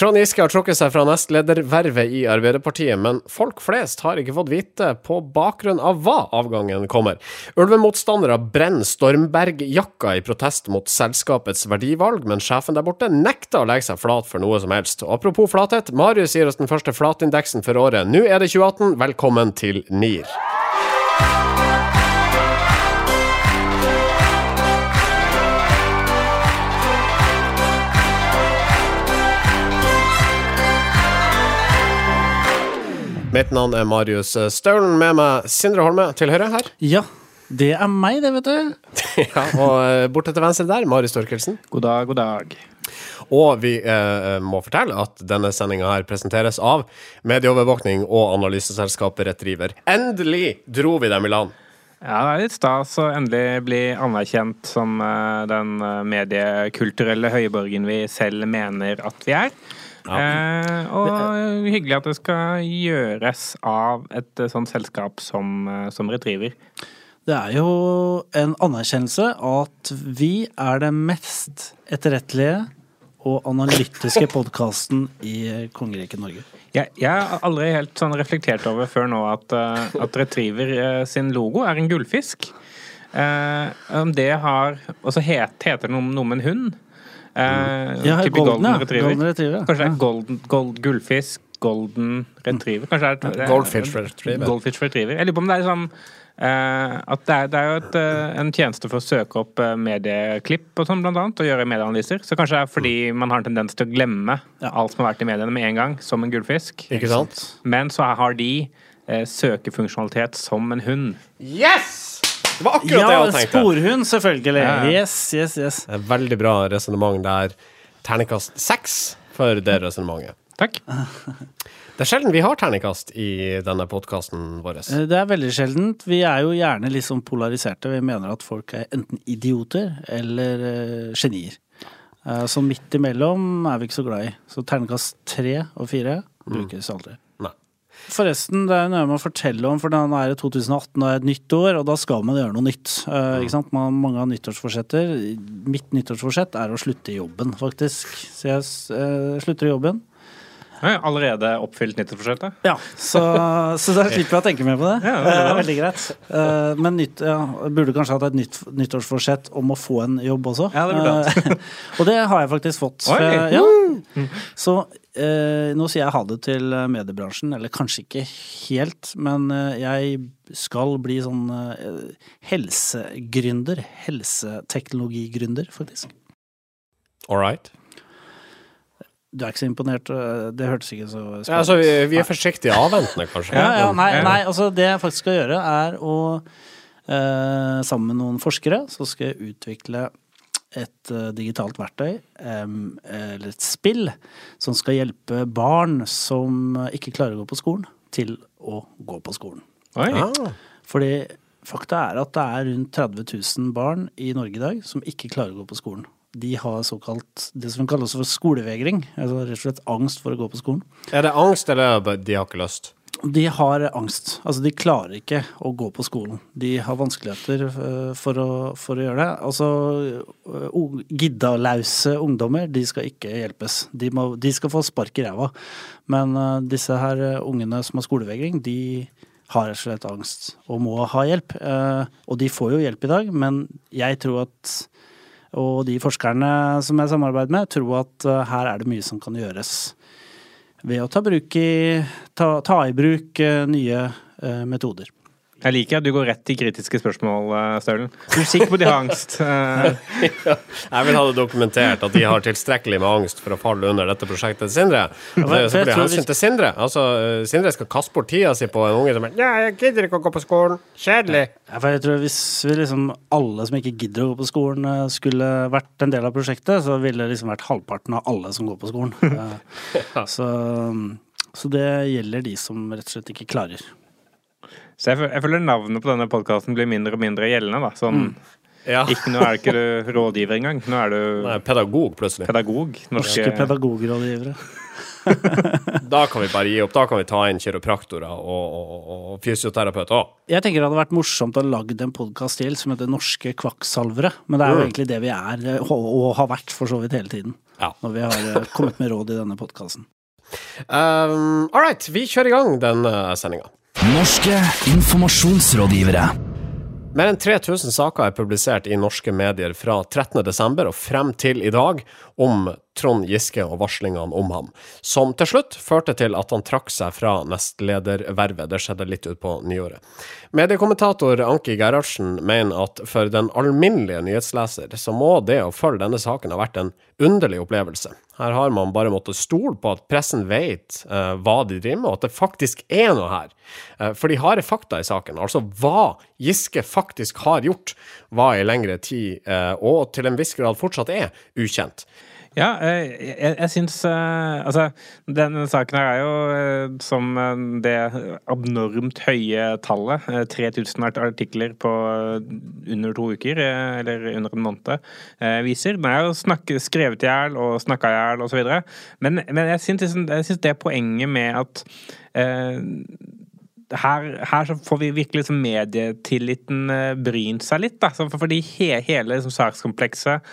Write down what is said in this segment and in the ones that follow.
Trond Giske har trukket seg fra nestledervervet i Arbeiderpartiet, men folk flest har ikke fått vite på bakgrunn av hva avgangen kommer. Ulvemotstandere brenner Stormberg-jakka i protest mot selskapets verdivalg, men sjefen der borte nekter å legge seg flat for noe som helst. Og apropos flathet, Marius gir oss den første flatindeksen for året. Nå er det 2018, velkommen til NIR. Mitt navn er Marius Staulen, med meg Sindre Holme til høyre her. Ja, det er meg, det, vet du. ja, og eh, borte til venstre der, Marius Torkelsen. God dag, god dag. Og vi eh, må fortelle at denne sendinga her presenteres av medieovervåkning og analyseselskapet Retriever. Endelig dro vi dem i land! Ja, det er litt stas å endelig bli anerkjent som uh, den uh, mediekulturelle høyborgen vi selv mener at vi er. Ja. Eh, og hyggelig at det skal gjøres av et sånt selskap som, som Retriever. Det er jo en anerkjennelse at vi er det mest etterrettelige og analytiske podkasten i kongeriket Norge. Jeg, jeg, har aldri helt sånn reflektert over før nå at, at Retriever sin logo er en gullfisk. Eh, om det har Og så het, heter det noe, noe med en hund. Ja, golden, golden, retriever. golden, retriever. Kanskje det er golden, gold, gullfisk, golden retriever. Kanskje det er, Goldfish retriever. Goldfish retriever. Jeg lurer på om det er sånn Uh, at det er, det er jo et, uh, en tjeneste for å søke opp uh, medieklipp og sånn, blant annet, og gjøre medieanalyser. Så kanskje det er fordi man har en tendens til å glemme ja. alt som har vært i mediene med en gang, som en gullfisk. Ikke sant? Men så har de søkefunksjonalitet som en hund. Yes! Det var akkurat ja, det jeg tenkte. Sporhund, selvfølgelig. Ja. Yes, yes, yes. Veldig bra resonnement der. Ternekast seks for det resonnementet. Takk. Det er sjelden vi har terningkast i denne podkasten vår. Eh, det er veldig sjeldent. Vi er jo gjerne litt sånn polariserte. Vi mener at folk er enten idioter eller uh, genier. Uh, så midt imellom er vi ikke så glad i. Så terningkast tre og fire mm. brukes aldri. Forresten, det er noe med å fortelle om, for den er det 2018 og er et nytt år, og da skal man gjøre noe nytt. Uh, ikke sant? Man, mange har nyttårsforsetter. Mitt nyttårsforsett er å slutte i jobben, faktisk. Så jeg slutter i jobben. Allerede oppfylt nyttårsforsettet? Ja, så, så da slipper jeg å tenke mer på det. Ja, det er veldig greit. Eh, men nytt, ja, burde kanskje hatt et nytt, nyttårsforsett om å få en jobb også. Ja, det burde eh, Og det har jeg faktisk fått. Oi. Ja. Så eh, nå sier jeg ha det til mediebransjen, eller kanskje ikke helt, men jeg skal bli sånn helsegründer. Helseteknologigründer, faktisk. All right. Du er ikke så imponert? Det hørtes ikke så spennende ja, altså, vi, vi, er forsiktig avventende, kanskje. ja, ja, nei, nei, altså det jeg faktisk skal gjøre, er å eh, Sammen med noen forskere så skal jeg utvikle et uh, digitalt verktøy, um, eller et spill, som skal hjelpe barn som ikke klarer å gå på skolen, til å gå på skolen. Oi. Ah. Fordi fakta er at det er rundt 30 000 barn i Norge i dag som ikke klarer å gå på skolen de har såkalt det som kalles for skolevegring. Altså rett og slett angst for å gå på skolen. Er det angst, eller de har ikke lyst? De har angst. Altså, de klarer ikke å gå på skolen. De har vanskeligheter eh, for å, for å gjøre det. Altså, uh, giddalause ungdommer, de skal ikke hjelpes. De, må, de skal få spark i ræva. Men uh, disse her ungene som har skolevegring, de har rett og slett angst og må ha hjelp. Uh, og de får jo hjelp i dag, men jeg tror at og de forskerne som jeg samarbeider med, tror at eh, her er det mye som kan gjøres ved å ta, i, ta, ta i bruk eh, nye eh, metoder. Jeg liker at du går rett til kritiske spørsmål, eh, Staulen. Du er sikker på at de har angst? jeg vil ha det dokumentert at de har tilstrekkelig med angst for å falle under dette prosjektet til Sindre. Så blir hensyn til Sindre. Altså, eh, Sindre skal kaste bort tida si på en unge som er Ja, jeg gidder ikke å gå på skolen. Kjedelig. Ja, for jeg tror Hvis vi liksom alle som ikke gidder å gå på skolen, eh, skulle vært en del av prosjektet, så ville det liksom vært halvparten av alle som går på skolen. så, så det gjelder de som rett og slett ikke klarer. Så jeg, jeg føler navnet på denne podkasten blir mindre og mindre gjeldende. da, sånn mm. Ja. Ikke, nå er det ikke du rådgiver engang. Nå er du Nei, pedagog, plutselig. Pedagog. Norske, norske pedagogrådgivere. da kan vi bare gi opp. Da kan vi ta inn kiropraktorer og, og, og fysioterapeuter òg. Jeg tenker det hadde vært morsomt å lage en podkast til som heter Norske kvakksalvere. Men det er jo Mm. egentlig det vi er, og, og har vært for så vidt hele tiden. Ja. Når vi har eh, kommet med råd i denne podkasten. Um, All right, vi kjører i gang denne sendinga. Norske informasjonsrådgivere. Mer enn 3000 saker er publisert i norske medier fra 13.12. og frem til i dag om Trond Giske og varslingene om ham, som til slutt førte til at han trakk seg fra nestledervervet. Det skjedde litt utpå nyåret. Mediekommentator Anki Gerhardsen mener at for den alminnelige nyhetsleser så må det å følge denne saken ha vært en underlig opplevelse. Her har man bare måttet stole på at pressen vet eh, hva de driver med, og at det faktisk er noe her. Eh, for de harde fakta i saken, altså hva Giske faktisk har gjort, var i lengre tid, eh, og til en viss grad fortsatt er, ukjent. Ja, eh, jeg, jeg syns eh, Altså, denne saken her er jo eh, som det abnormt høye tallet, eh, 3000 artikler på under to uker, eller under en måned, viser. Den er jo snakke, skrevet i hjel og snakka i hjel osv. Men, men jeg syns liksom, det er poenget med at eh, her, her så får vi virkelig liksom medietilliten brynt seg litt. Da. Fordi he, hele liksom, sakskomplekset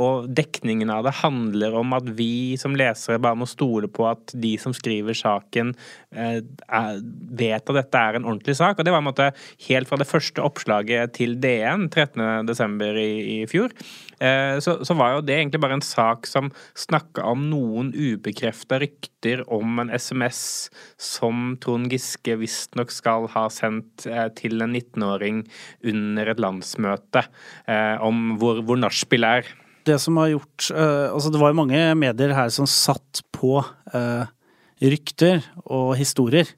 og dekningen av det handler om at vi som lesere bare må stole på at de som skriver saken, eh, vet at dette er en ordentlig sak. Og det var en måte helt fra det første oppslaget til DN 13.12. I, i fjor. Eh, så, så var jo det egentlig bare en sak som snakka om noen ubekrefta rykter om en SMS som Trond Giske visstnok skal ha sendt eh, til en 19-åring under et landsmøte eh, om hvor, hvor nachspiel er. Det som har gjort uh, Altså, det var jo mange medier her som satt på uh, rykter og historier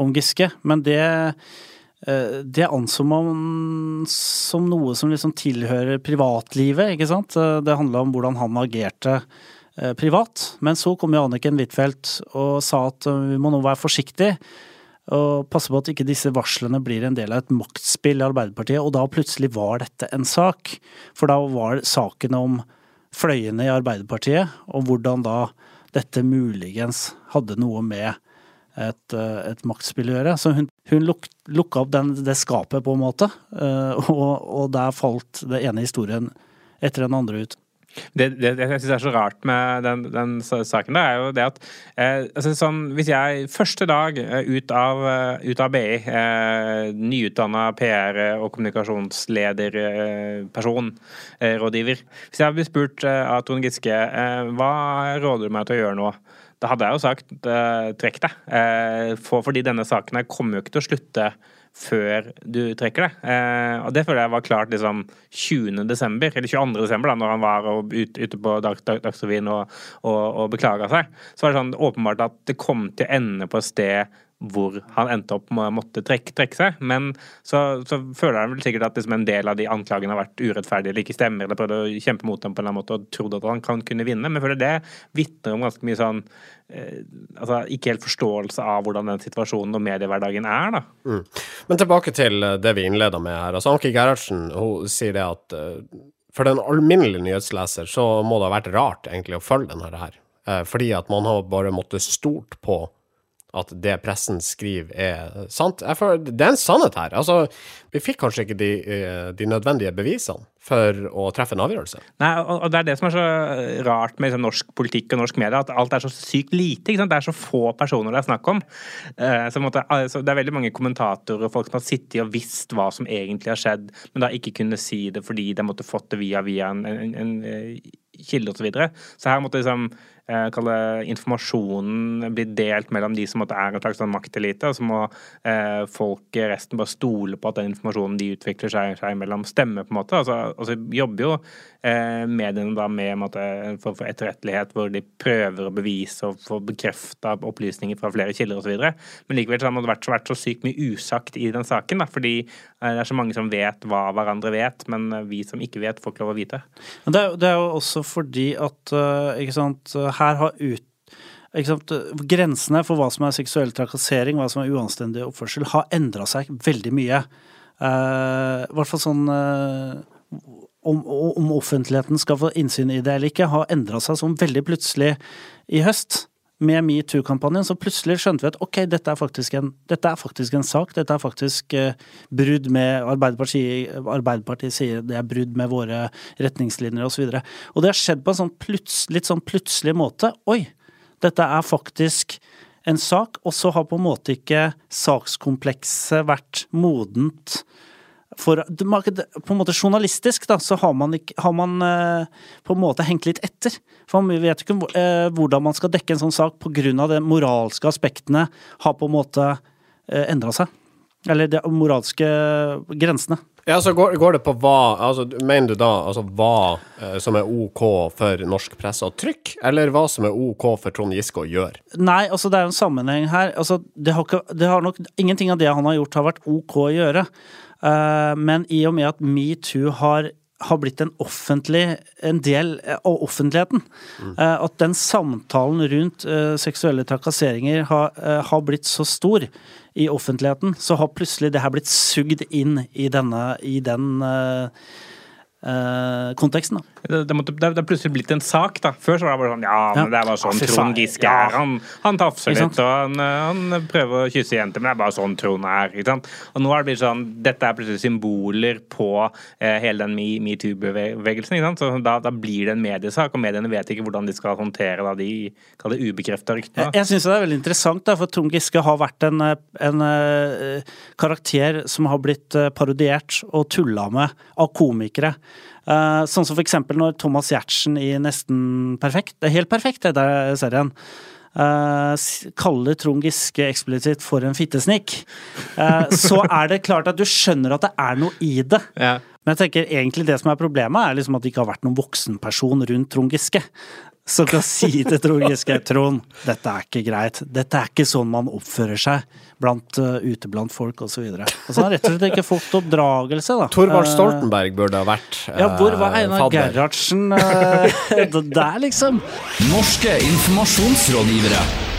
om Giske, men det eh, det anså man som noe som liksom tilhører privatlivet, ikke sant. Det handla om hvordan han agerte privat. Men så kom jo Anniken Huitfeldt og sa at vi må nå være forsiktige og passe på at ikke disse varslene blir en del av et maktspill i Arbeiderpartiet. Og da plutselig var dette en sak. For da var saken om fløyene i Arbeiderpartiet, og hvordan da dette muligens hadde noe med et, eh, et maktspill å gjøre. Så hun, hun luk, lukka opp den, det skapet, på en måte, eh, og, og der falt det ene historien etter den andre ut. Det, det, det jeg syns er så rart med den, den saken, det er jo det at eh, altså sånn, Hvis jeg første dag eh, ut av, eh, ut av BI, eh, nyutdanna PR- og kommunikasjonslederperson, eh, rådgiver Hvis jeg hadde spurt eh, av Trond Giske eh, hva råder du meg til å gjøre nå, da hadde jeg jo sagt eh, trekk deg. Eh, for, fordi denne saken her kommer jo ikke til å slutte før du trekker deg. Eh, og det føler jeg var klart liksom 20. desember, eller 22. desember, da når han var ut, ute på Dag, Dag, Dagsrevyen og, og, og beklaga seg. Så var det sånn åpenbart at det kom til å ende på et sted hvor han endte opp med å måtte trekke, trekke seg. Men så, så føler han vel sikkert at liksom en del av de anklagene har vært urettferdige eller ikke stemmer, eller prøvde å kjempe mot dem på en eller annen måte og trodde at han kan kunne vinne. Men jeg føler det vitner om ganske mye sånn eh, altså ikke helt forståelse av hvordan den situasjonen og mediehverdagen er, da. Men tilbake til eh, det vi innleda med her. Altså Anki Gerhardsen hun sier det at eh, for den alminnelige nyhetsleser så må det ha vært rart egentlig å følge denne her. Eh, Fordi at man har bare måttet stort på at det pressen skriver er sant. Føler, det er en sannhet her. Altså, vi fikk kanskje ikke de, eh, de nødvendige bevisene for å treffe en avgjørelse. Nei, og det er det som er så rart med liksom, norsk politikk og norsk media, at alt er så sykt lite. Det er så få personer det er snakk om. Eh, så, måtte, altså, det er veldig mange kommentatorer og folk som har sittet og visst hva som egentlig har skjedd, men da ikke kunne si det fordi de måtte fått det via, via en, en, en, eh, kilde osv. Så, videre. så her måtte liksom eh, informasjonen blir delt mellom de som er en slags sånn maktelite, og så må eh, folk resten bare stole på at den informasjonen de utvikler seg, seg imellom, stemmer, på en måte. Altså, og så jobber jo eh, mediene da med en form for etterrettelighet, hvor de prøver å bevise og få bekrefta opplysninger fra flere kilder osv. Men likevel så har det vært, vært så sykt mye usagt i den saken, da, fordi eh, det er så mange som vet hva hverandre vet, men eh, vi som ikke vet, får ikke lov å vite. Men det er, det er jo også fordi at eh, ikke sant, her har ut Grensene for hva som er seksuell trakassering, hva som er uanstendig oppførsel, har endra seg veldig mye. Eh, I hvert fall sånn uh, om, om offentligheten skal få innsyn i det eller ikke, har endra seg sånn veldig plutselig i høst. Med metoo-kampanjen så plutselig skjønte vi at ok, dette er en, dette er faktisk en sak. Dette er faktisk eh, brudd med Arbeiderpartiet, Arbeiderpartiet sier det er brudd med våre retningslinjer osv. Og, så og det har skjedd på en sånn pluts, litt sånn plutselig måte. Oi, dette er faktisk en sak, og så har på en måte ikke sakskomplekset vært modent for På en måte journalistisk, da, så har man, har man eh, på en måte hengt litt etter. For man vet ikke eh, hvordan man skal dekke en sånn sak pga. de moralske aspektene har på en måte eh, endra seg. Eller de moralske grensene. Ja, så går, går, det på hva altså, Mener du da altså hva eh, som er OK for norsk presse og trykk, eller hva som er OK for Trond Giske å gjøre? Nei, altså det er jo en sammenheng her. Altså, det har, ikke, det har nok Ingenting av det han har gjort, har vært OK å gjøre. Uh, men i og med at metoo har har blitt en offentlig en del av offentligheten. Mm. Uh, at den samtalen rundt uh, seksuelle trakasseringer har, har, blitt så stor i offentligheten, så har plutselig det her blitt sugd inn i, denne, i den uh, konteksten. da. Det, det, måtte, det, det, er plutselig blitt en sak, da. Før så var det bare sånn Ja, men det er bare sånn Trond Giske er. Han, han tafser litt, og han, han, prøver å kysse jenter, men det er bare sånn Trond er. ikke sant? Og nå er det blitt sånn Dette er plutselig symboler på eh, hele den metoo-bevegelsen. ikke sant? Så da, da, blir det en mediesak, og mediene vet ikke hvordan de skal håndtere da, de kall det ubekrefta ryktene. Jeg, jeg syns det er veldig interessant, da, for Trond Giske har vært en, en, en uh, karakter som har blitt parodiert og tulla med av komikere. Uh, sånn som eksempel når Thomas Giertsen i Nesten perfekt, det er helt perfekt, det der serien, uh, kaller Trond Giske eksplisitt for en fittesnik, uh, så er det klart at du skjønner at det er noe i det. Ja. Men jeg tenker egentlig det som er problemet, er liksom at det ikke har vært noen voksenperson rundt Trond Giske som kan si til Trond Giske Trond, dette er ikke greit. Dette er ikke sånn man oppfører seg blant, uh, ute blant folk osv. Så og så har han rett og slett ikke fått oppdragelse, da. Torvald eh, Stoltenberg burde ha vært uh, Ja, hvor var Einar Gerhardsen uh, der, liksom? Norske informasjonsrådgivere.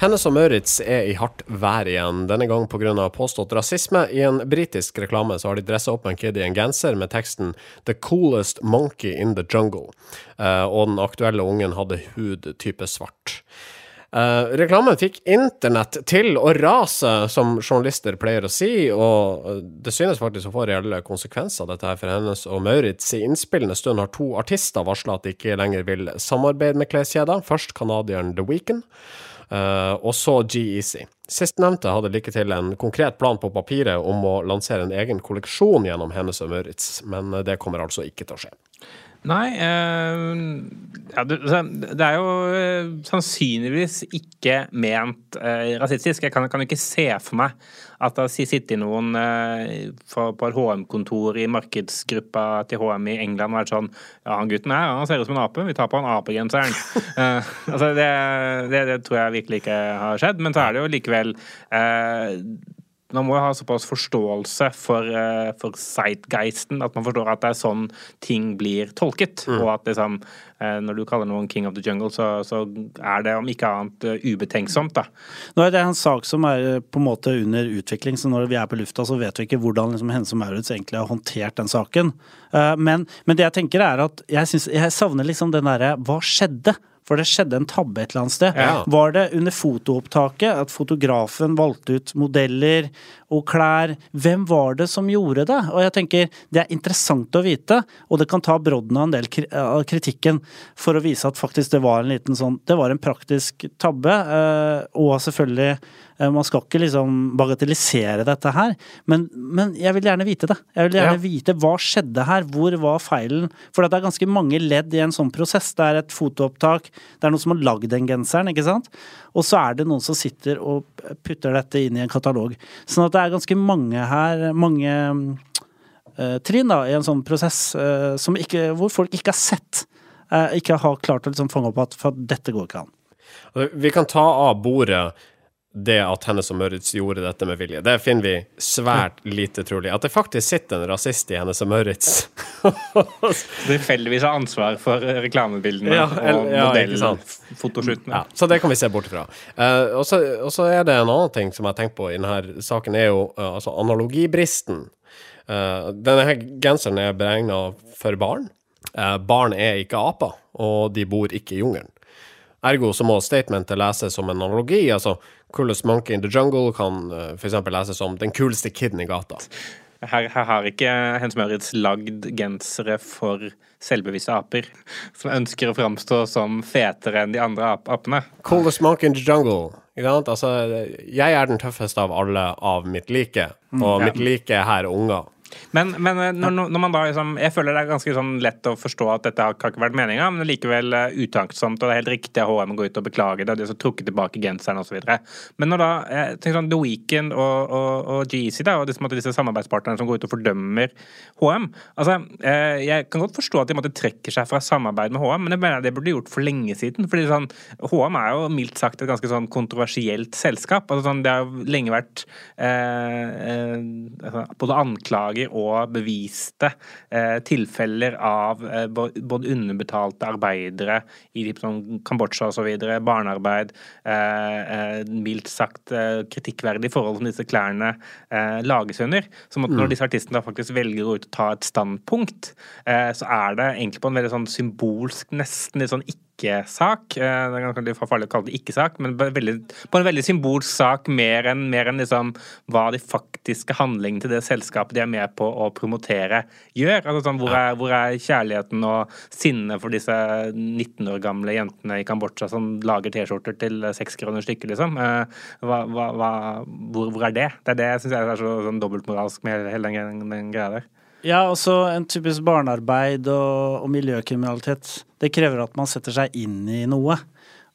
Hennes og Maurits er i hardt vær igjen, denne gang pga. påstått rasisme. I en britisk reklame så har de dressa opp en kid i en genser med teksten 'The coolest monkey in the jungle', uh, og den aktuelle ungen hadde hud type svart. Uh, reklamen fikk internett til å rase, som journalister pleier å si, og det synes faktisk å få reelle konsekvenser, dette her for hennes og Maurits. I innspillende stund har to artister varsla at de ikke lenger vil samarbeide med kleskjeder. Først canadieren The Weekend og så G-Easy. Sistnevnte hadde like til en konkret plan på papiret om å lansere en egen kolleksjon gjennom Hennes og Møritz, men det kommer altså ikke til å skje. Nei eh, ja, det, det, er jo eh, sannsynligvis ikke ment eh, rasistisk. Jeg kan, kan ikke se for meg at det har sittet noen eh, for, på et HM-kontor i markedsgruppa til HM i England og vært sånn Ja, han gutten her han ser ut som en ape, vi tar på han apegenseren. eh, altså det, det, det, tror jeg virkelig ikke har skjedd. Men så er det jo likevel eh, man må jo ha såpass forståelse for, uh, for sightgeisten at man forstår at det er sånn ting blir tolket. Mm. Og at liksom, uh, når du kaller noen king of the jungle, så, så er det om ikke annet uh, ubetenksomt. da. Nå er det en sak som er på en måte under utvikling, så når vi er på lufta, så vet vi ikke hvordan liksom, Hense Maurits egentlig har håndtert den saken. Men, men, det jeg tenker er at jeg, synes, jeg savner liksom den derre Hva skjedde? For det skjedde en tabbe et eller annet sted. Ja. Var det under fotoopptaket at fotografen valgte ut modeller og klær? Hvem var det som gjorde det? Og jeg tenker det er interessant å vite, og det kan ta brodden av en del av kritikken for å vise at faktisk det var en liten sånn Det var en praktisk tabbe, eh, og selvfølgelig Eh, man skal ikke liksom bagatellisere dette her, men, men, jeg vil gjerne vite det. Jeg vil gjerne ja. vite hva skjedde her, hvor var feilen? For det er ganske mange ledd i en sånn prosess. Det er et fotoopptak, det er noen som har lagd den genseren, ikke sant? Og så er det noen som sitter og putter dette inn i en katalog. Sånn at det er ganske mange her, mange uh, trinn da, i en sånn prosess uh, ikke, hvor folk ikke har sett, uh, ikke har klart å liksom fange opp at dette går ikke an. Vi kan ta av bordet det at Hennes og Møritz gjorde dette med vilje. Det finner vi svært lite trolig. At det faktisk sitter en rasist i Hennes og Møritz. Tilfeldigvis har ansvar for reklamebildene ja, og ja, modellfotoshootene. Ja, så det kan vi se bort ifra. Uh, og, så, er det en annen ting som jeg har tenkt på i denne saken, er jo uh, altså analogibristen. Uh, denne genseren er beregna for barn. barn er ikke aper, og de bor ikke i jungelen. Ergo så må statementet leses som en analogi. Altså coolest monkey in the jungle kan uh, f.eks. leses som den kuleste kiden i gata. Her, her har ikke Hens Møritz lagd gensere for selvbevisste aper som ønsker å framstå som fetere enn de andre ap apene. Coolest monkey in the jungle. Altså, jeg er den tøffeste av alle av mitt like, og ja. mitt like er her unger. Men, men eh, når, når man da liksom Jeg føler det er ganske sånn lett å forstå at dette har ikke vært meninga, men likevel uh, utaktsomt, og det er helt riktig at HM går ut og beklager det, og de har trukket tilbake genseren osv. Men når da jeg tenker sånn, The Weeknd og, og, og GC da, og disse, disse samarbeidspartnerne som går ut og fordømmer HM altså, Jeg kan godt forstå at de måtte trekke seg fra samarbeid med HM, men jeg mener det burde de gjort for lenge siden. fordi sånn, HM er jo mildt sagt et ganske sånn kontroversielt selskap. altså sånn, Det har lenge vært uh, både anklager og beviste eh, tilfeller av eh, både underbetalte arbeidere i sånn Kambodsja osv., barnearbeid, eh, mildt sagt kritikkverdige forhold som disse klærne lages under. Så når mm. disse artistene faktisk velger å ut og ta et standpunkt, så er det egentlig på en veldig sånn symbolsk, nesten litt sånn ikke ikke-sak. Det er farlig å kalle det ikke-sak, men på en veldig symbolsk sak, mer enn, mer enn liksom, hva de faktiske handlingen til det selskapet de er med på å promotere, gjør. Altså, sånn, hvor, er, hvor, er, kjærligheten og sinnet for disse 19 år gamle jentene i Kambodsja som lager T-skjorter til seks kroner stykket, liksom? Hva, hva, hva, hvor, hvor, er det? Det er det jeg syns er så sånn dobbeltmoralsk med hele den, den greia der. Ja, også en typisk barnearbeid og, og, miljøkriminalitet. Det krever at man setter seg inn i noe.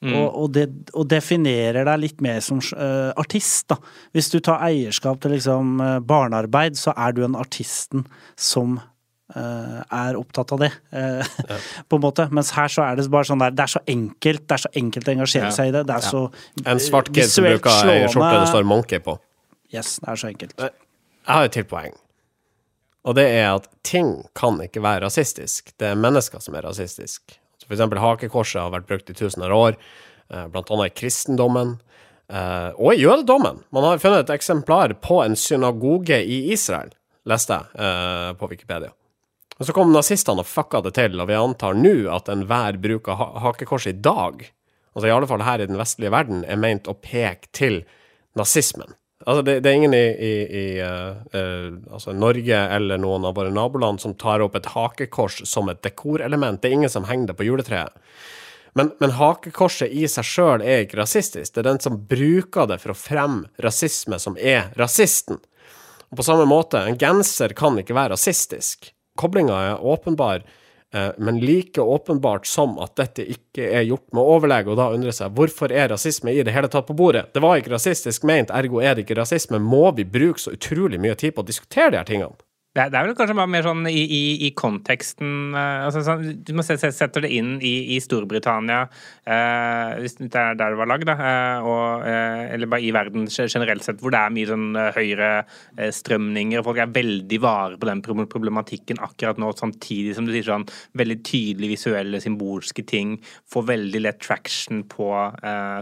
Mm. Og, og, det, og, definerer deg litt mer som uh, artist, da. Hvis du tar eierskap til liksom uh, barnearbeid, så er du en artisten som uh, er opptatt av det, ja. på en måte. Mens her så er det bare sånn der Det er så enkelt, det er så enkelt å engasjere ja. seg i det. Det er ja. så En svart kid som bruker ei skjorte det står Monkey på. Yes, det er så enkelt. Jeg har et til poeng. Og det er at ting kan ikke være rasistisk. Det er mennesker som er rasistisk. For eksempel hakekorset har vært brukt i tusener av år, bl.a. blant annet i kristendommen. Eh, og i jødedommen. Man har funnet et eksemplar på en synagoge i Israel, leste jeg eh, på Wikipedia. Og så kom nazistene og fucka det til, og vi antar nå at enhver bruk av hakekorset i dag, altså i alle fall her i den vestlige verden, er meint å peke til nazismen. Altså, det, det, er ingen i, i, i uh, uh, altså Norge eller noen av våre naboland som tar opp et hakekors som et dekorelement. Det er ingen som henger det på juletreet. Men, men hakekorset i seg sjøl er ikke rasistisk. Det er den som bruker det for å fremme rasisme, som er rasisten. Og på samme måte, en genser kan ikke være rasistisk. Koblinga er åpenbar men like åpenbart som at dette ikke er gjort med overlegg, og da undrer seg hvorfor er rasisme i det hele tatt på bordet? Det var ikke rasistisk ment, ergo er det ikke rasisme. Må vi bruke så utrolig mye tid på å diskutere de her tingene? Det er, det er vel kanskje bare mer sånn i, i, i konteksten uh, altså, sånn, Du må se, sette det inn i, i Storbritannia, eh, hvis det er der det var lagd, uh, eller bare i verden generelt sett, hvor det er mye sånn høyrestrømninger, og folk er veldig vare på den problematikken akkurat nå, samtidig som du sier sånn veldig tydelige visuelle, symbolske ting, får veldig lett traction på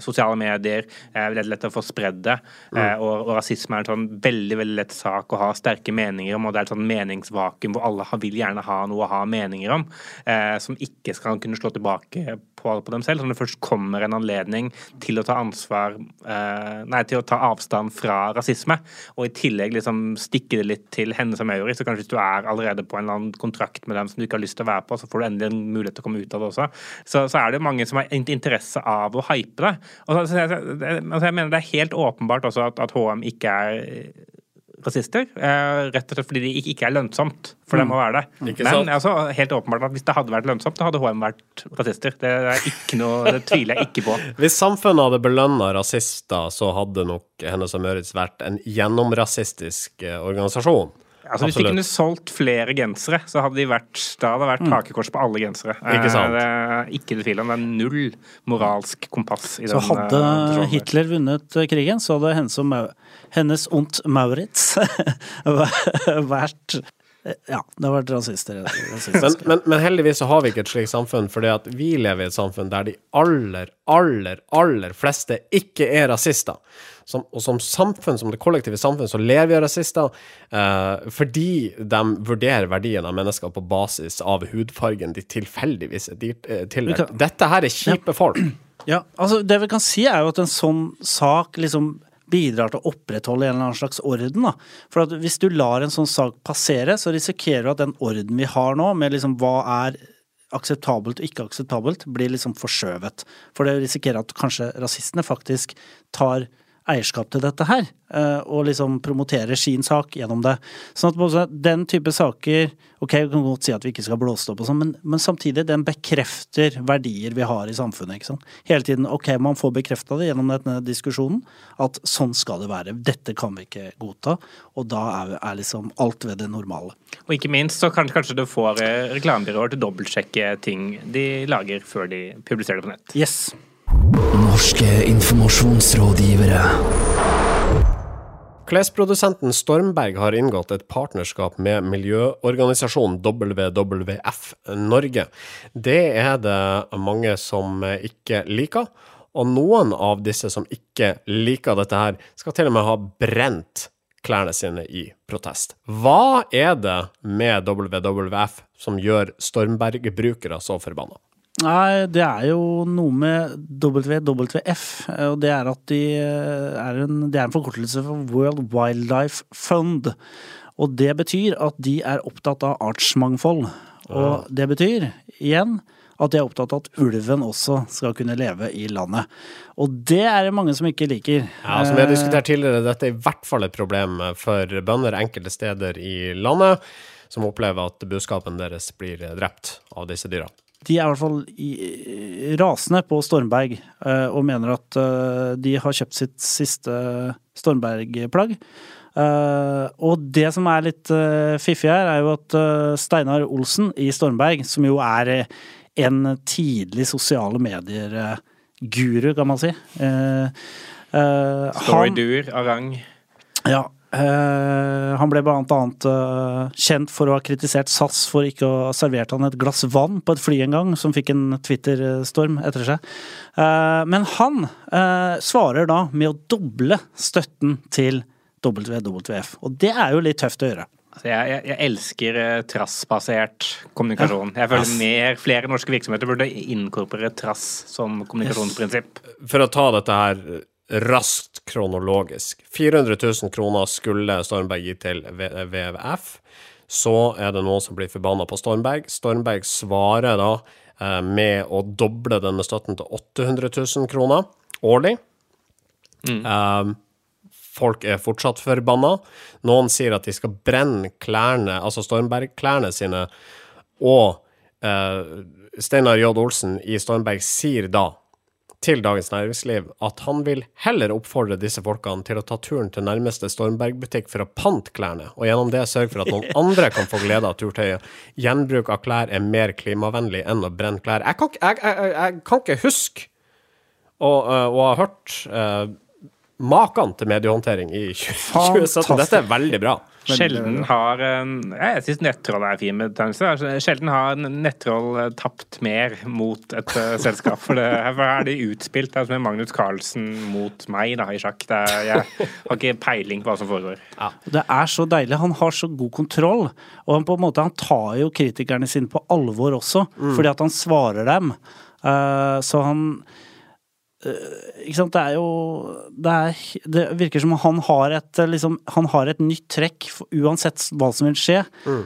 sosiale medier, veldig lett å få spredd det, mm. og, og, rasisme er en sånn veldig, veldig lett sak å ha sterke meninger om, og det er et sånn meningsvakuum hvor alle vil gjerne ha noe å ha meninger om, eh, som ikke skal kunne slå tilbake på, på, dem selv. Så når det først kommer en anledning til å ta ansvar eh, Nei, til å ta avstand fra rasisme, og i tillegg liksom stikke det litt til henne som Mauri, så kanskje hvis du er allerede på en eller annen kontrakt med dem som du ikke har lyst til å være på, så får du endelig en mulighet til å komme ut av det også. Så, så er det mange som har interesse av å hype det. Og så, så jeg, altså jeg mener det er helt åpenbart også at, at HM ikke er rasister. Eh, rett og slett fordi det ikke er lønnsomt for dem mm. å være det. Ikke Men altså, helt åpenbart at hvis det hadde vært lønnsomt, da hadde HM vært rasister. Det, er ikke noe, det tviler jeg ikke på. Hvis samfunnet hadde belønna rasister, så hadde nok Hennes og Møritz vært en gjennomrasistisk eh, organisasjon. Altså, hvis de kunne solgt flere gensere, så hadde de vært, da hadde det vært hakekors mm. på alle gensere. Ikke sant? Eh, det er ikke det tvil om. Det er null moralsk kompass i så den. Så hadde Hitler vunnet krigen, så hadde hennes, hennes Ondt Maurits vært ja, det har vært rasister. men, men, men, heldigvis så har vi ikke et slikt samfunn, at vi lever i et samfunn der de aller, aller, aller fleste ikke er rasister. Som, og som samfunn, som det kollektive samfunn, så lever vi av rasister eh, fordi de vurderer verdien av mennesker på basis av hudfargen de tilfeldigvis er eh, tildelt. Dette her er kjipe folk. Ja, altså Det vi kan si, er jo at en sånn sak liksom bidrar til å opprettholde en eller annen slags orden. da. For Hvis du lar en sånn sak passere, så risikerer du at den orden vi har nå, med liksom hva er akseptabelt og ikke akseptabelt, blir liksom forskjøvet. For det risikerer at kanskje rasistene faktisk tar eierskap til dette her, eh, og liksom promoterer sin sak gjennom det. Sånn at den type saker Ok, vi kan godt si at vi ikke skal blåse det opp og sånn, men, men samtidig, den bekrefter verdier vi har i samfunnet, ikke sant. Hele tiden, ok, man får bekrefta det gjennom denne diskusjonen, at sånn skal det være. Dette kan vi ikke godta, og da er, er liksom alt ved det normale. Og ikke minst så kanskje, kanskje du får eh, reklamebyråer til å dobbeltsjekke ting de lager før de publiserer det på nett. Yes. Norske informasjonsrådgivere. Klesprodusenten Stormberg har inngått et partnerskap med miljøorganisasjonen WWF Norge. Det er det mange som ikke liker, og noen av disse som ikke liker dette her, skal til og med ha brent klærne sine i protest. Hva er det med WWF som gjør Stormberg-brukere så forbanna? Nei, det er jo noe med WWF, og det er at de er en, det er en forkortelse for World Wildlife Fund. Og det betyr at de er opptatt av artsmangfold. Og det betyr, igjen, at de er opptatt av at ulven også skal kunne leve i landet. Og det er det mange som ikke liker. Ja, Som vi har diskutert tidligere, dette er i hvert fall et problem for bønder enkelte steder i landet, som opplever at buskapen deres blir drept av disse dyra. De er i hvert fall rasende på Stormberg eh, og mener at eh, de har kjøpt sitt siste Stormberg-plagg. Eh, og det som er litt eh, fiffig her, er jo at eh, Steinar Olsen i Stormberg, som jo er eh, en tidlig sosiale medier-guru, kan man si Står i dur, Storydoer av rang. ja. Eh, han ble blant annet eh, kjent for å ha kritisert SAS for ikke å ha servert han et glass vann på et fly en gang, som fikk en Twitter-storm etter seg. Uh, men han uh, svarer da med å doble støtten til WWF, og det er jo litt tøft å gjøre. Altså, jeg, jeg, jeg elsker trassbasert kommunikasjon. Jeg føler mer, flere norske virksomheter burde inkorporere trass som kommunikasjonsprinsipp. For å ta dette her raskt kronologisk. 400 000 kroner skulle Stormberg gi til WWF. Så er det noen som blir forbanna på Stormberg. Stormberg svarer da eh, med å doble denne støtten til 800 000 kroner årlig. Eh, folk er fortsatt forbanna. Noen sier at de skal brenne klærne, altså Stormberg-klærne sine, og eh, Steinar J. Olsen i Stormberg sier da til Dagens Næringsliv at han vil heller oppfordre disse folkene til å ta turen til nærmeste Stormberg-butikk for å pante klærne, og gjennom det sørge for at noen andre kan få glede av turtøyet. Gjenbruk av klær er mer klimavennlig enn å brenne klær. Jeg kan, jeg, jeg, jeg, kan ikke huske å å ha hørt uh, maken til mediehåndtering i 2017. Dette er veldig bra. Sjelden har ja, Jeg syns nettroll er fin betegnelse. Sjelden har nettroll eh, tapt mer mot et eh, selskap. For det, her er det utspilt. Det er som en Magnus Carlsen mot meg da, i sjakk. Det er, jeg har ikke peiling på hva som foregår. Det er så deilig. Han har så god kontroll. Og han på en måte, han tar jo kritikerne sine på alvor også, fordi at han svarer dem. Uh, så han eh, Ikke sant, det er jo Det, er, det virker som han har et eh, liksom, Han har et nytt trekk. For uansett hva som vil skje,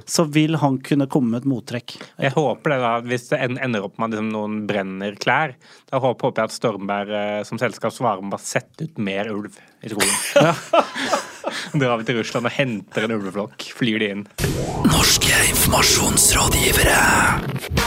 så vil han kunne komme med et mottrekk. Jeg håper det da, Hvis det ender opp med at liksom, noen brenner klær, da håper jeg at Stormberg eh, som selskap svarer med å sette ut mer ulv i skogen. Drar vi til Russland og henter en ulveflokk, flyr de inn. Norske informasjonsrådgivere.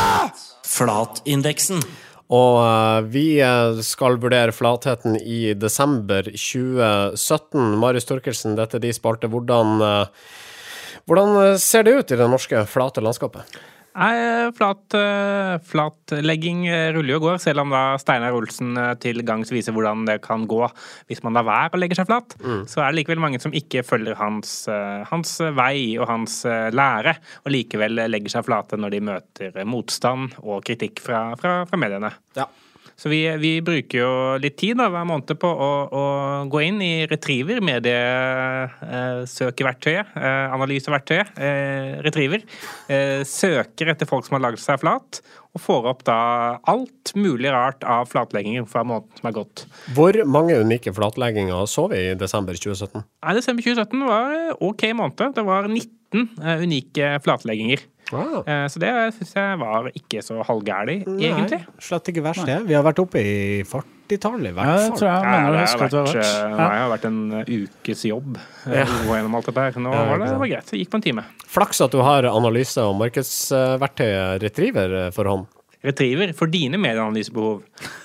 Flatindeksen. Og eh, vi eh, skal vurdere flatheten i desember 2017. Marius Torkelsen, dette er de spalte. Hvordan, eh, hvordan ser det ut i det norske flate landskapet? Nei, flat, eh, flatlegging ruller jo og går, selv om da Steinar Olsen eh, til gangs viser hvordan det kan gå hvis man lar være å legge seg flat. Så er det likevel mange som ikke følger hans, eh, hans vei og hans lære, og likevel legger seg flate når de møter motstand og kritikk fra, fra, fra mediene. Ja. Så vi, vi bruker jo litt tid da, hver måned på å, å gå inn i Retriever, mediesøkeverktøyet, eh, analyseverktøyet. Eh, Retriever. Eh, søker etter folk som har lagd seg flat, og får opp da alt mulig rart av flatlegginger fra måneden som er gått. Hvor mange unike flatlegginger så vi i desember 2017? Nei, Desember 2017 var ok måned. Det var 19 eh, unike flatlegginger. Wow. Eh, så det syns jeg var ikke så halvgærlig, egentlig. Slett ikke verst, det. Vi har vært oppe i 40-tallet, i Ja, hvert jeg fall. tror jeg mener ja, det har vært, eh, Ja. det har vært en eh, ukes jobb å gå gjennom alt dette her. Nå Ja, var det, det, var greit. Det gikk på en time. Flaks at du har analyse- og markedsverktøyet Retriever for hånd. Retriever for dine medieanalysebehov.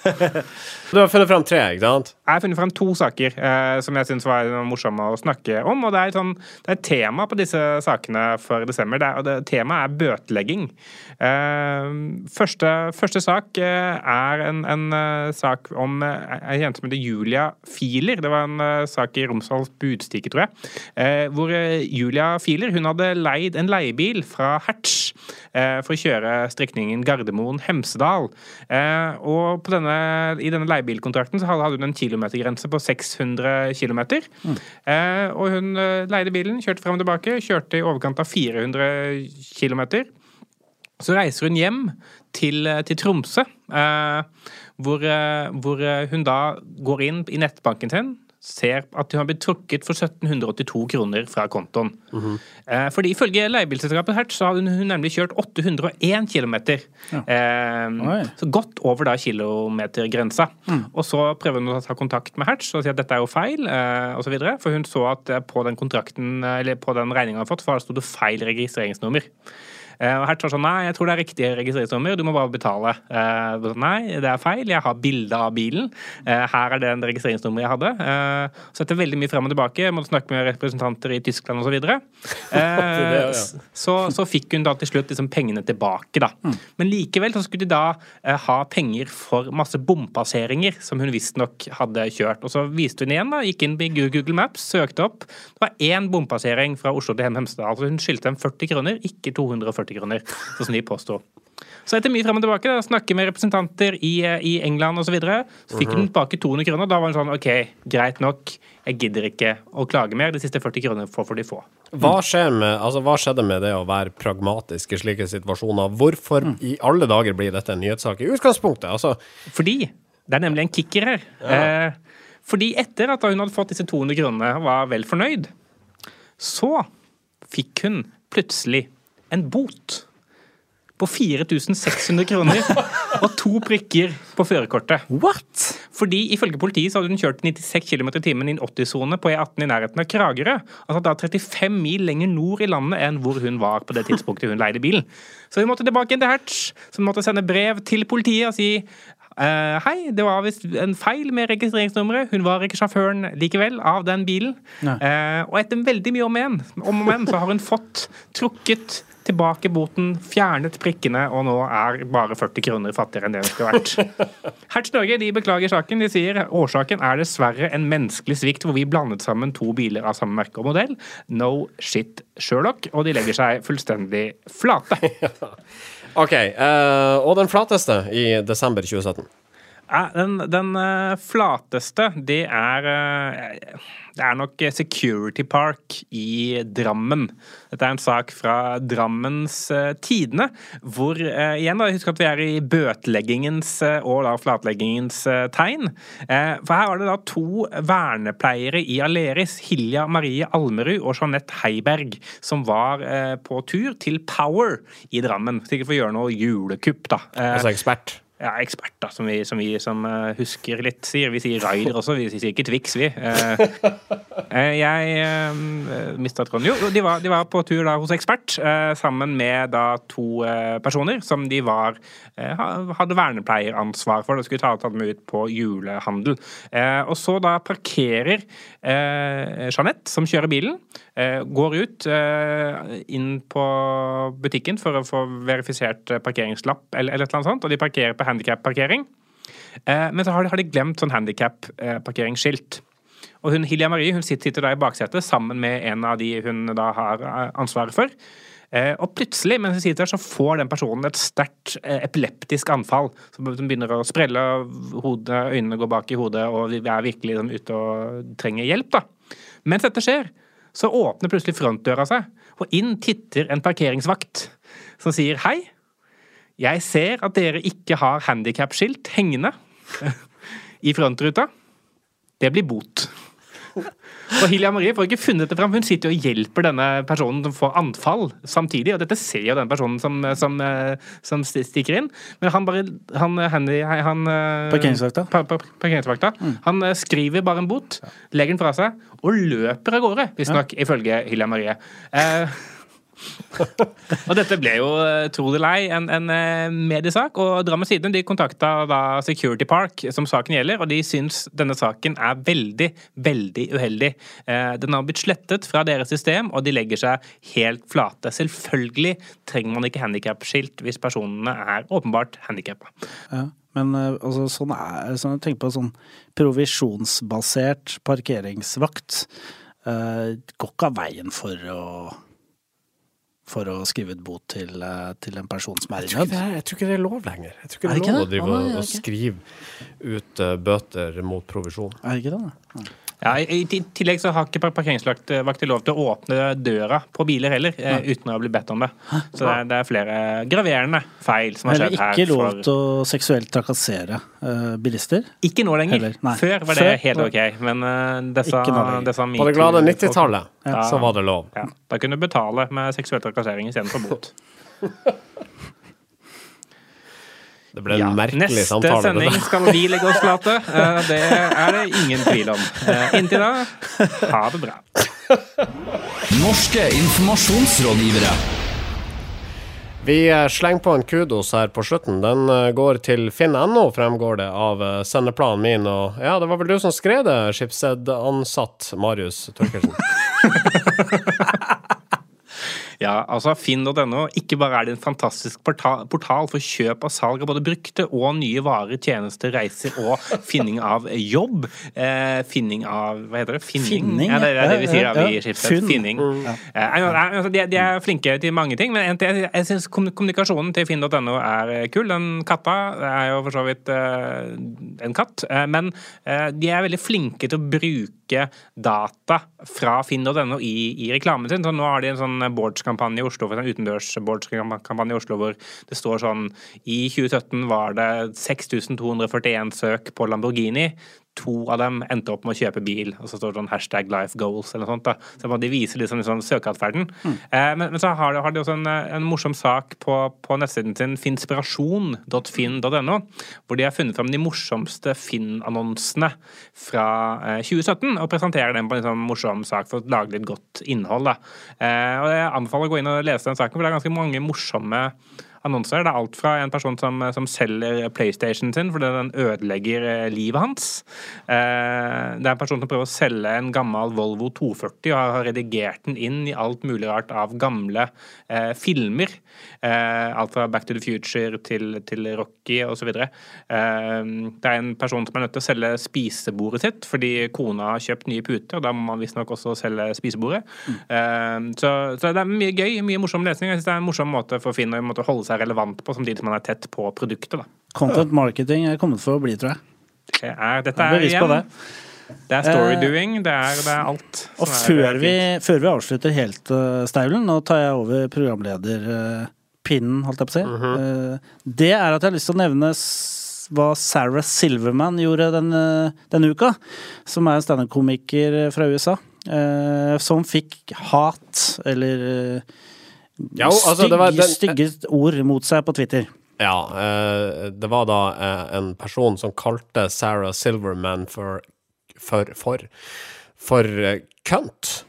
Du har funnet fram tre, ikke sant? Jeg har funnet fram to saker eh, som jeg syns var morsomme å snakke om. og Det er sånn, det er et tema på disse sakene for desember. Det er, og det, temaet er bøtelegging. Eh, første, første sak eh, er en, en eh, sak om eh, ei jente som heter Julia Filer. Det var en eh, sak i Romsdals Budstikke, tror jeg. Eh, hvor eh, Julia Filer hun hadde leid en leiebil fra Hertz eh, for å kjøre strekningen Gardermoen-Hemsedal. Eh, og på denne, i denne leiebilkontrakten så hadde hun en kilometergrense på 600 km. Eh, og hun eh, leide bilen, kjørte frem og tilbake, kjørte i overkant av 400 km. Så reiser hun hjem til, eh, til Tromsø, eh, hvor, eh, hvor hun da går inn i nettbanken sin, ser at hun har blitt trukket for 1782 kroner fra kontoen. eh, fordi ifølge leiebilselskapet Hertz så har hun, hun nemlig kjørt 801 km. Eh, så godt over da kilometergrensa. Og så prøver hun å ta kontakt med Hertz og si at dette er jo feil, eh, videre, For hun så at eh, på den kontrakten, eh, eller på den regninga hun har fått, så sto det feil registreringsnummer. Eh, Og Hertz var sånn Nei, jeg tror det er riktig registreringsnummer, du må bare betale. Eh, Nei, det er feil, jeg har bilde av bilen. Eh, Her er det en registreringsnummer jeg hadde. Så etter veldig mye frem og tilbake, måtte snakke med representanter i Tyskland osv. Så, ja. Så, så fikk hun da til slutt liksom pengene tilbake, da. Men likevel så skulle de da ha penger for masse bompasseringer som hun visstnok hadde kjørt. Og så viste hun igjen, da, gikk inn i Google Maps, søkte opp. Det var én bompassering fra Oslo til Hem Hemsedal. Altså hun skyldte dem 40 kroner, ikke 240 kroner, sånn som de påsto. Så etter mye frem og tilbake, da, snakke med representanter i, eh, i England osv., så, videre, så fikk hun tilbake 200 kroner. Da var hun sånn OK, greit nok, jeg gidder ikke å klage mer. De siste 40 kronene får for de få. Hva, skjer med, altså, hva skjedde med det å være pragmatisk i slike situasjoner? Hvorfor i alle dager blir dette en nyhetssak i utgangspunktet? Altså, Fordi det er nemlig en kicker her. Eh, fordi etter at hun hadde fått disse 200 kronene og var vel fornøyd, så fikk hun plutselig en bot på 4600 kroner og to prikker på førerkortet. What?! Fordi ifølge politiet så hadde hun kjørt 96 km i timen i en 80-sone på E18 i nærheten av Kragerø. Altså da 35 mil lenger nord i landet enn hvor hun var på det tidspunktet hun leide bilen. Så hun måtte tilbake inn til Hertz, så hun måtte sende brev til politiet og si Uh, Hei, det var visst en feil med registreringsnummeret. Hun var ikke sjåføren likevel av den bilen. Eh, og etter veldig mye om og men, så har hun fått trukket tilbake boten, fjernet prikkene, og nå er bare 40 kroner fattigere enn det det skulle vært. Hertz Norge de beklager saken. De sier årsaken er dessverre en menneskelig svikt hvor vi blandet sammen to biler av samme merke og modell. No shit, Sherlock. Og de legger seg fullstendig flate. OK. Uh, og den flateste i desember 2017? Den, den eh, flateste, det er eh, Det er nok Security Park i Drammen. Dette er en sak fra Drammens eh, Tidende, hvor igjen da, Husk at vi er i bøteleggingens og da flatleggingens tegn. For her var det da to vernepleiere i Aleris, Hilja Marie Almerud og Jeanette Heiberg, som var på tur til Power i Drammen. Sikkert for å gjøre noe julekupp, da. Altså ekspert? Ja, ekspert, da, som vi som, vi som eh, husker litt, sier. Vi sier Raider også, vi sier ikke Twix, vi. Eh, eh, jeg uh, mista tråden. Jo, de var, de var på tur da hos ekspert, eh, sammen med da to eh, personer som de var eh, hadde vernepleieransvar for. De skulle ta, ta dem ut på julehandel. Eh, og så da parkerer eh, Jeanette, som kjører bilen, eh, går ut eh, inn på butikken for å få verifisert eh, parkeringslapp eller, et eller annet sånt, og de parkerer på handikap-parkering. Eh, men så har de, glemt sånn handikapparkeringsskilt. Og hun, Hilja Marie hun sitter, da i baksetet sammen med en av de hun da har eh, ansvaret for. Eh, og plutselig, mens hun sitter der, så får den personen et sterkt eh, epileptisk anfall. Som begynner å sprelle, hodet, øynene går bak i hodet, og vi er virkelig liksom, ute og trenger hjelp. da. Mens dette skjer, så åpner plutselig frontdøra seg, og inn titter en parkeringsvakt som sier hei. Jeg ser at dere ikke har handikapskilt hengende i frontruta. Det blir bot. Og Hilja Marie får ikke funnet det fram. Hun sitter og hjelper denne personen som får anfall samtidig. Og dette ser jo den personen som, som, eh, som stikker inn. Men han bare han, Henry, han, eh, Parkeringsvakta? Pa, pa, parkeringsvakta. Han eh, skriver bare en bot, legger den fra seg og løper av gårde, visstnok ifølge Hilja Marie. Eh, og dette ble jo, eh, tro det eller ei, en, en eh, mediesak. Og Drammens Tidende de kontakta da Security Park, som saken gjelder, og de syns denne saken er veldig, veldig uheldig. Eh, Den har blitt slettet fra deres system, og de legger seg helt flate. Selvfølgelig trenger man ikke handikapskilt hvis personene er åpenbart handikappa. Ja. Men eh, altså, sånn er sånn, Tenk på sånn provisjonsbasert parkeringsvakt. Uh, går ikke av veien for å for å skrive ut bot til, eh, til en person som er i Jeg nød. jeg tror ikke det er lov lenger. Jeg tror ikke det er lov å drive og skrive ut eh, bøter mot provisjon. Er det ikke det? Ja, I tillegg så har ikke par- parkeringsvakter lov til å åpne døra på biler heller, ja. uten å bli bedt om det. Så det er, det er flere graverende feil som har skjedd her. Heller ikke lov for- til å seksuelt trakassere uh, bilister. Ikke nå lenger. Heller. Før var det Før helt ok, men uh, disse, På det glade 90-tallet Ja. så var det lov. Ja, da kunne du betale med seksuell trakassering istedenfor bot. Det ble en Ja. merkelig Neste samtale. Neste sending skal vi legge oss flate. Eh, Det er det ingen tvil om. Eh, Inntil da, ha det bra. Norske informasjonsrådgivere. Vi slenger på en kudos her på slutten. Den eh, går til finn.no, fremgår det av sendeplanen min. Og ja, det var vel du som skrev det, Schibsted-ansatt Marius Torkelsen. Ja, altså Finn.no. Ikke bare er det en fantastisk portal, portal for kjøp og salg av både brukte og nye varer, tjenester, reiser og finning av jobb. Eh, finning av Hva heter det? Finning? Finning, ja, det er det vi sier da, vi i Schibsted. Finning. Eh, altså, de, de er flinke til mange ting, men en- jeg, jeg syns kommunikasjonen til finn.no er eh, kul. Den katta er jo for så vidt eh, en katt, eh, men eh, de er veldig flinke til å bruke data fra finn.no i, i reklamen sin. Så nå har de en sånn boardskampanje i Oslo, for en utendørs-boardskampanje i Oslo hvor det står sånn I 2017 var det 6241 søk på Lamborghini. To av dem endte opp med å kjøpe bil, og så står det sånn hashtag life goals eller noe sånt. da. Så De viser liksom, liksom søkeatferden. Eh, men, men så har de, har de også en, eh, en morsom sak på, på nettsiden sin, finspirasjon.finn.no, hvor de har funnet fram de morsomste Finn-annonsene fra eh, 2017, og presenterer dem på en sånn morsom sak for å lage litt godt innhold. da. Eh, og Jeg anbefaler å gå inn og lese den saken, for det er ganske mange morsomme annonser. Det er alt fra en person som, som selger PlayStation sin fordi den ødelegger eh, livet hans. Eh, det er en person som prøver å selge en gammel Volvo 240 og har redigert den inn i alt mulig rart av gamle eh, filmer. Eh, alt fra Back to the Future til, til Rocky osv. Eh, det er en person som er nødt til å selge spisebordet sitt fordi kona har kjøpt nye puter, og da må man visstnok også selge spisebordet. Eh, så, så det er mye gøy, mye morsom lesning. Jeg synes det er en morsom måte for Finn å holde seg relevant på, samtidig som man er tett på produktet. Da. Content marketing er kommet for å bli, tror jeg. Det er, dette er Bevis på igjen det. Eh, det er storydoing, det er, det er alt. Og er- før er vi, før vi avslutter helt, uh, Staulen, nå tar jeg over programlederpinnen, holdt jeg på å si. Eh, det er at jeg har lyst til å nevne hva Sarah Silverman gjorde denne, denne uka. Som er en standup-komiker fra USA. eh, som fikk hat, eller eh, Ja, altså, det var stygge, den- stygge ord mot seg på Twitter. Ja, eh, det var da eh, en person som kalte Sarah Silverman for for for, for eh, kønt.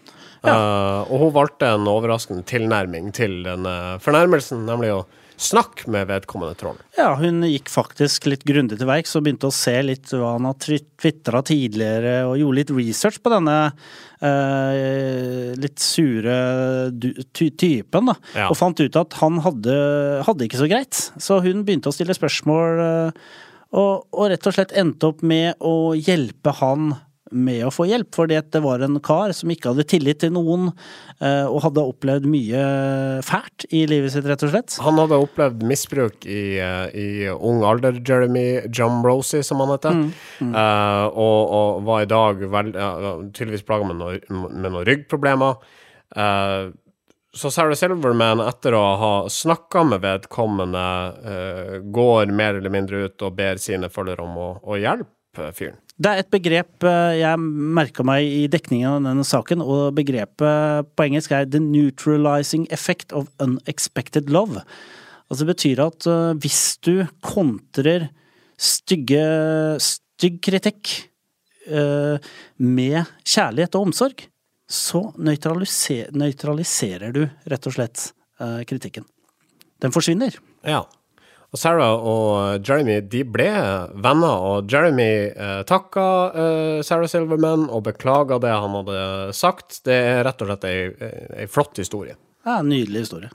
Eh, og hun valgte en overraskende tilnærming til denne fornærmelsen, nemlig å snakk med vedkommende troll. Ja, hun gikk faktisk litt grundig til verks og begynte å se litt hva han har tvitra tidligere, og gjorde litt research på denne eh, litt sure ty typen, da. Ja. Og fant ut at han hadde, hadde ikke så greit. Så hun begynte å stille spørsmål, eh, og, og rett og slett endte opp med å hjelpe han med å få hjelp, fordi at det var en kar som ikke hadde tillit til noen, eh, og hadde opplevd mye fælt i livet sitt, rett og slett. Han hadde opplevd misbruk i, eh, i ung alder, Jeremy Jumrosi, som han heter. Eh, og, og var i dag vel, ja, tydeligvis plaga med, noe- med noen ryggproblemer. Uh, så Sarah Silverman, etter å ha snakka med vedkommende, går mer eller mindre ut og ber sine følgere om å, å hjelpe fyren. Det er et begrep eh, jeg merka meg i dekningen av denne saken, og begrepet på engelsk er 'the neutralizing effect of unexpected love'. Altså det betyr at eh, hvis du kontrer stygge, stygg kritikk eh, med kjærlighet og omsorg, så nøytraliser, nøytraliserer du rett og slett kritikken. Den forsvinner. Ja. Og Sarah og Jeremy de ble venner, og Jeremy eh, takka eh, Sarah Silverman og beklaga det han hadde sagt. Det er rett og slett ei, ei flott historie. Ja, en Nydelig historie.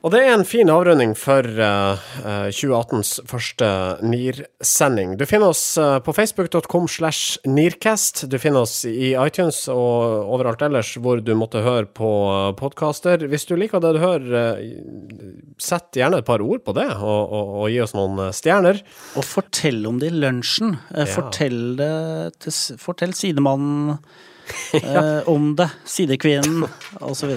Og det er en fin avrunding for eh, eh, 2018s første NIR-sending. Du finner oss eh, på facebook.com slash NIRcast. Du finner oss i iTunes og overalt ellers hvor du måtte høre på podkaster. Hvis du liker det du hører, eh, sett gjerne et par ord på det, og, og, og gi oss noen eh, stjerner. Og fortell om det i lunsjen. Eh, Ja. Fortell det til Fortell sidemannen eh, om det. Sidekvinnen, osv.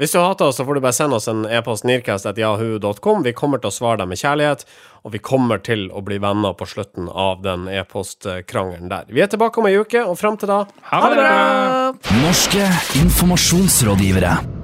Hvis du hater oss, så får du bare sende oss en e-post nirkast.yahoo.com. Vi kommer til å svare deg med kjærlighet, og vi kommer til å bli venner på slutten av den e-postkrangelen der. Vi er tilbake om ei uke, og fram til da Ha det bra! Norske informasjonsrådgivere.